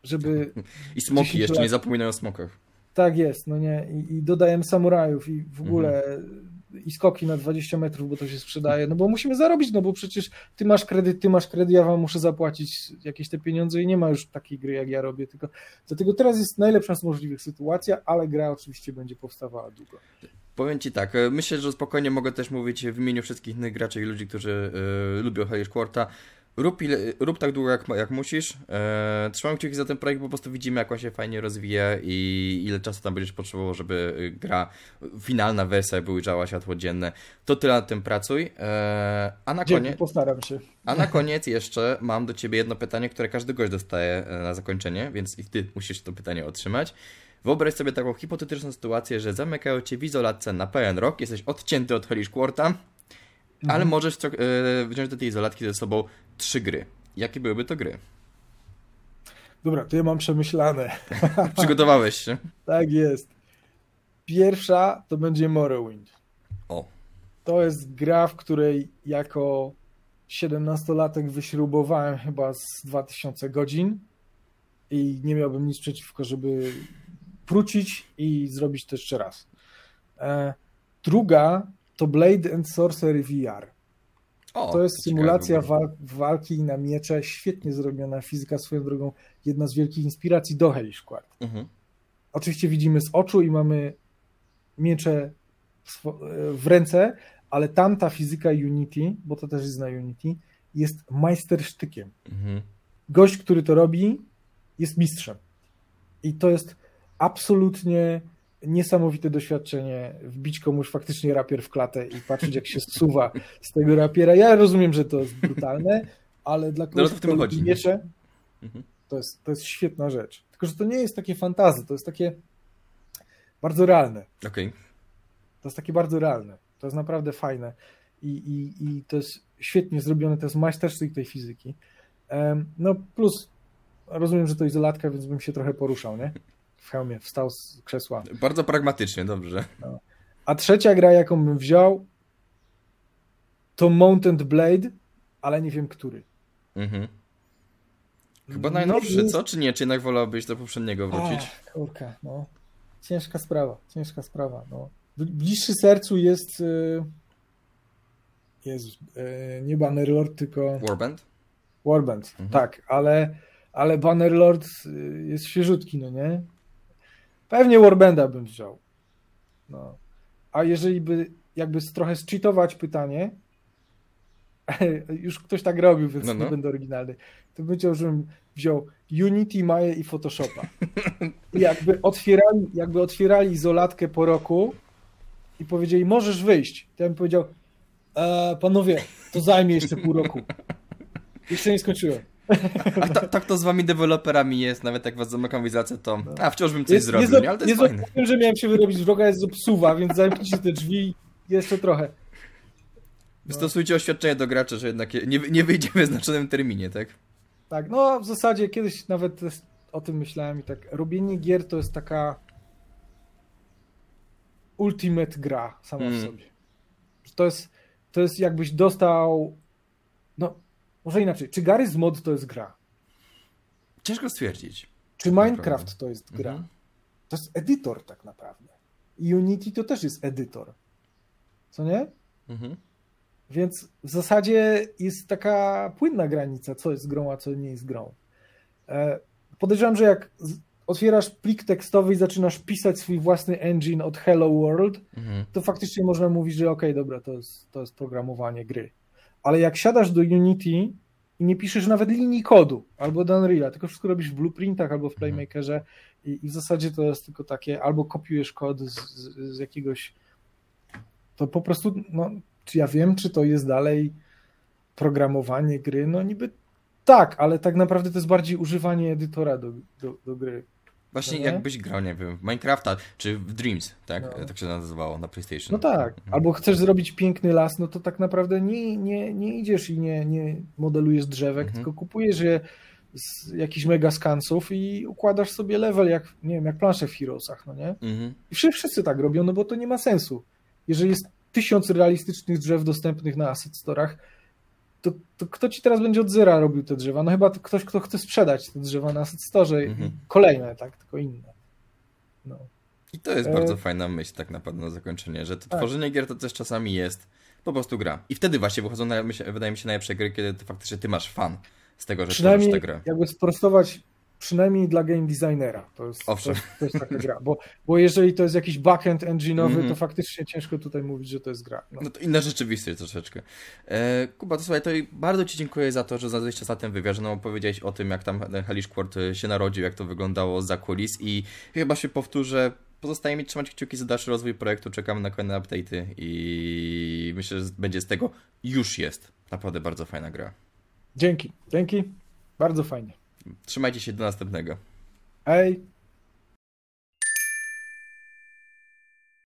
S2: Żeby. *laughs*
S1: I smoki jeszcze, lat... nie zapominaj o smokach.
S2: Tak jest, no nie. I, i dodajemy samurajów i w ogóle mhm. I skoki na 20 metrów, bo to się sprzedaje. No bo musimy zarobić, no bo przecież ty masz kredyt, ty masz kredyt, ja wam muszę zapłacić jakieś te pieniądze i nie ma już takiej gry, jak ja robię. Tylko dlatego teraz jest najlepsza z możliwych sytuacja, ale gra oczywiście będzie powstawała długo.
S1: Powiem Ci tak, e, myślę, że spokojnie mogę też mówić w imieniu wszystkich innych graczy i ludzi, którzy y, lubią Hellish Quarta. Rób, ile, rób tak długo jak, jak musisz. E, trzymam kciuki za ten projekt, bo po prostu widzimy jak on się fajnie rozwija i ile czasu tam będziesz potrzebował, żeby gra, finalna wersja ujrzała światło dzienne. To tyle nad tym pracuj. E, a na koniec...
S2: postaram się.
S1: A na koniec jeszcze mam do Ciebie jedno pytanie, które każdy gość dostaje na zakończenie, więc i Ty musisz to pytanie otrzymać. Wyobraź sobie taką hipotetyczną sytuację, że zamykają cię w izolatce na pełen rok, jesteś odcięty od Hellish Quarta, mhm. ale możesz e, wziąć do tej izolatki ze sobą trzy gry. Jakie byłyby to gry?
S2: Dobra, to ja mam przemyślane. *laughs*
S1: Przygotowałeś się?
S2: tak jest. Pierwsza to będzie Morrowind.
S1: O.
S2: To jest gra, w której jako 17-latek wyśrubowałem chyba z 2000 godzin i nie miałbym nic przeciwko, żeby wrócić i zrobić to jeszcze raz. E, druga to Blade and Sorcery VR. O, to jest symulacja wal walki na miecze, świetnie zrobiona fizyka swoją drogą, jedna z wielkich inspiracji do Hellish Quart. Mhm. Oczywiście widzimy z oczu i mamy miecze w, w ręce, ale tamta fizyka Unity, bo to też jest na Unity, jest majstersztykiem. Mhm. Gość, który to robi, jest mistrzem. I to jest absolutnie niesamowite doświadczenie wbić komuś faktycznie rapier w klatę i patrzeć, jak się zsuwa z tego rapiera. Ja rozumiem, że to jest brutalne, ale dla kogoś, kto lubi miecze, mhm. to jest, to jest świetna rzecz. Tylko, że to nie jest takie fantazy, to jest takie bardzo realne.
S1: Okay.
S2: To jest takie bardzo realne. To jest naprawdę fajne. I, i, i to jest świetnie zrobione, to jest majstersztyk tej fizyki. No plus rozumiem, że to izolatka, więc bym się trochę poruszał, nie? W hełmie, wstał z krzesła.
S1: Bardzo pragmatycznie, dobrze.
S2: A trzecia gra, jaką bym wziął, to Mountain Blade, ale nie wiem który.
S1: Mhm. Chyba najnowszy, co? Czy nie? Czy jednak wolałbyś do poprzedniego wrócić?
S2: Ach, kurka, no. Ciężka sprawa, ciężka sprawa, no. Bliższy sercu jest... y, Jezus, y, nie Bannerlord, tylko
S1: Warband?
S2: Warband,
S1: Mhm.
S2: tak, ale, ale Bannerlord y, jest świeżutki, no nie? Pewnie Warbanda bym wziął. No. A jeżeli by jakby trochę zcheatować pytanie, *laughs* już ktoś tak robił, więc
S1: No, no.
S2: nie będę oryginalny, to bym chciał, żebym wziął Unity, Maya i Photoshopa. I jakby otwierali, jakby otwierali izolatkę po roku i powiedzieli, możesz wyjść. To ja bym powiedział, e, panowie, to zajmie jeszcze pół roku. Jeszcze nie skończyłem.
S1: A ta, tak to z wami deweloperami jest, nawet jak was zamykam w izolację, to a wciąż bym coś
S2: Jest,
S1: zrobił,
S2: nie,
S1: nie? Ale to
S2: nie
S1: jest fajne.
S2: zrobiłem, że miałem się wyrobić, droga jest zepsuwa, więc zamknijcie te drzwi jeszcze trochę.
S1: Wystosujcie oświadczenie do graczy, że jednak je- nie, nie wyjdzie w wyznaczonym terminie, tak?
S2: Tak, no w zasadzie kiedyś nawet o tym myślałem i tak robienie gier to jest taka ultimate gra sama w
S1: Mm.
S2: sobie. To jest, to jest jakbyś dostał no może inaczej, czy Garry's Mod to jest gra?
S1: Ciężko stwierdzić.
S2: Czy Minecraft to jest gra?
S1: Mhm.
S2: To jest edytor tak naprawdę. Unity to też jest edytor. Co nie?
S1: Mhm.
S2: Więc w zasadzie jest taka płynna granica, co jest grą, a co nie jest grą. E, Podejrzewam, że jak otwierasz plik tekstowy i zaczynasz pisać swój własny engine od Hello World,
S1: Mhm.
S2: to faktycznie można mówić, że okej, dobra, to jest, to jest programowanie gry. Ale jak siadasz do Unity i nie piszesz nawet linii kodu albo do Unreal'a, tylko wszystko robisz w blueprintach albo w Playmakerze i, i w zasadzie to jest tylko takie, albo kopiujesz kod z, z, z jakiegoś to po prostu, no, czy ja wiem, czy to jest dalej programowanie gry? No niby tak, ale tak naprawdę to jest bardziej używanie edytora do, do, do gry.
S1: Właśnie
S2: No
S1: jakbyś grał, nie wiem, w Minecrafta, czy w Dreams, tak?
S2: No.
S1: Tak się nazywało na PlayStation.
S2: No tak,
S1: Mhm.
S2: albo chcesz zrobić piękny las, no to tak naprawdę nie, nie, nie idziesz i nie, nie modelujesz drzewek,
S1: Mhm.
S2: tylko kupujesz je z jakichś mega skansów i układasz sobie level, jak, nie wiem, jak plansze w Heroesach, no nie?
S1: Mhm.
S2: I wszyscy, wszyscy tak robią, no bo to nie ma sensu. Jeżeli jest tysiąc realistycznych drzew dostępnych na asset storach, to, to kto ci teraz będzie od zera robił te drzewa? No chyba to ktoś, kto chce sprzedać te drzewa na asset store.
S1: Mhm.
S2: Kolejne, tak, tylko inne. No.
S1: I to jest
S2: E,
S1: bardzo fajna myśl tak naprawdę na zakończenie, że to
S2: Tak.
S1: tworzenie gier to też czasami jest po prostu gra. I wtedy właśnie wychodzą, na, wydaje mi się, najlepsze gry, kiedy ty faktycznie ty masz fan z tego, że tworzysz tę grę.
S2: jakby sprostować, przynajmniej dla game designera. To jest, to jest, to jest taka gra. Bo, bo jeżeli to jest jakiś backend engine'owy,
S1: Mhm.
S2: to faktycznie ciężko tutaj mówić, że to jest gra. No.
S1: No to inna rzeczywistość troszeczkę. E, Kuba, to słuchaj, to i bardzo Ci dziękuję za to, że znalazłeś czas na ten wywiad, że nam opowiedziałeś o tym, jak tam e, się narodził, jak to wyglądało za kulis i chyba się powtórzę, pozostaje mi trzymać kciuki za dalszy rozwój projektu, czekamy na kolejne update'y i myślę, że będzie z tego, już jest naprawdę bardzo fajna gra.
S2: Dzięki, dzięki. Bardzo fajnie.
S1: Trzymajcie się do następnego.
S2: Ej.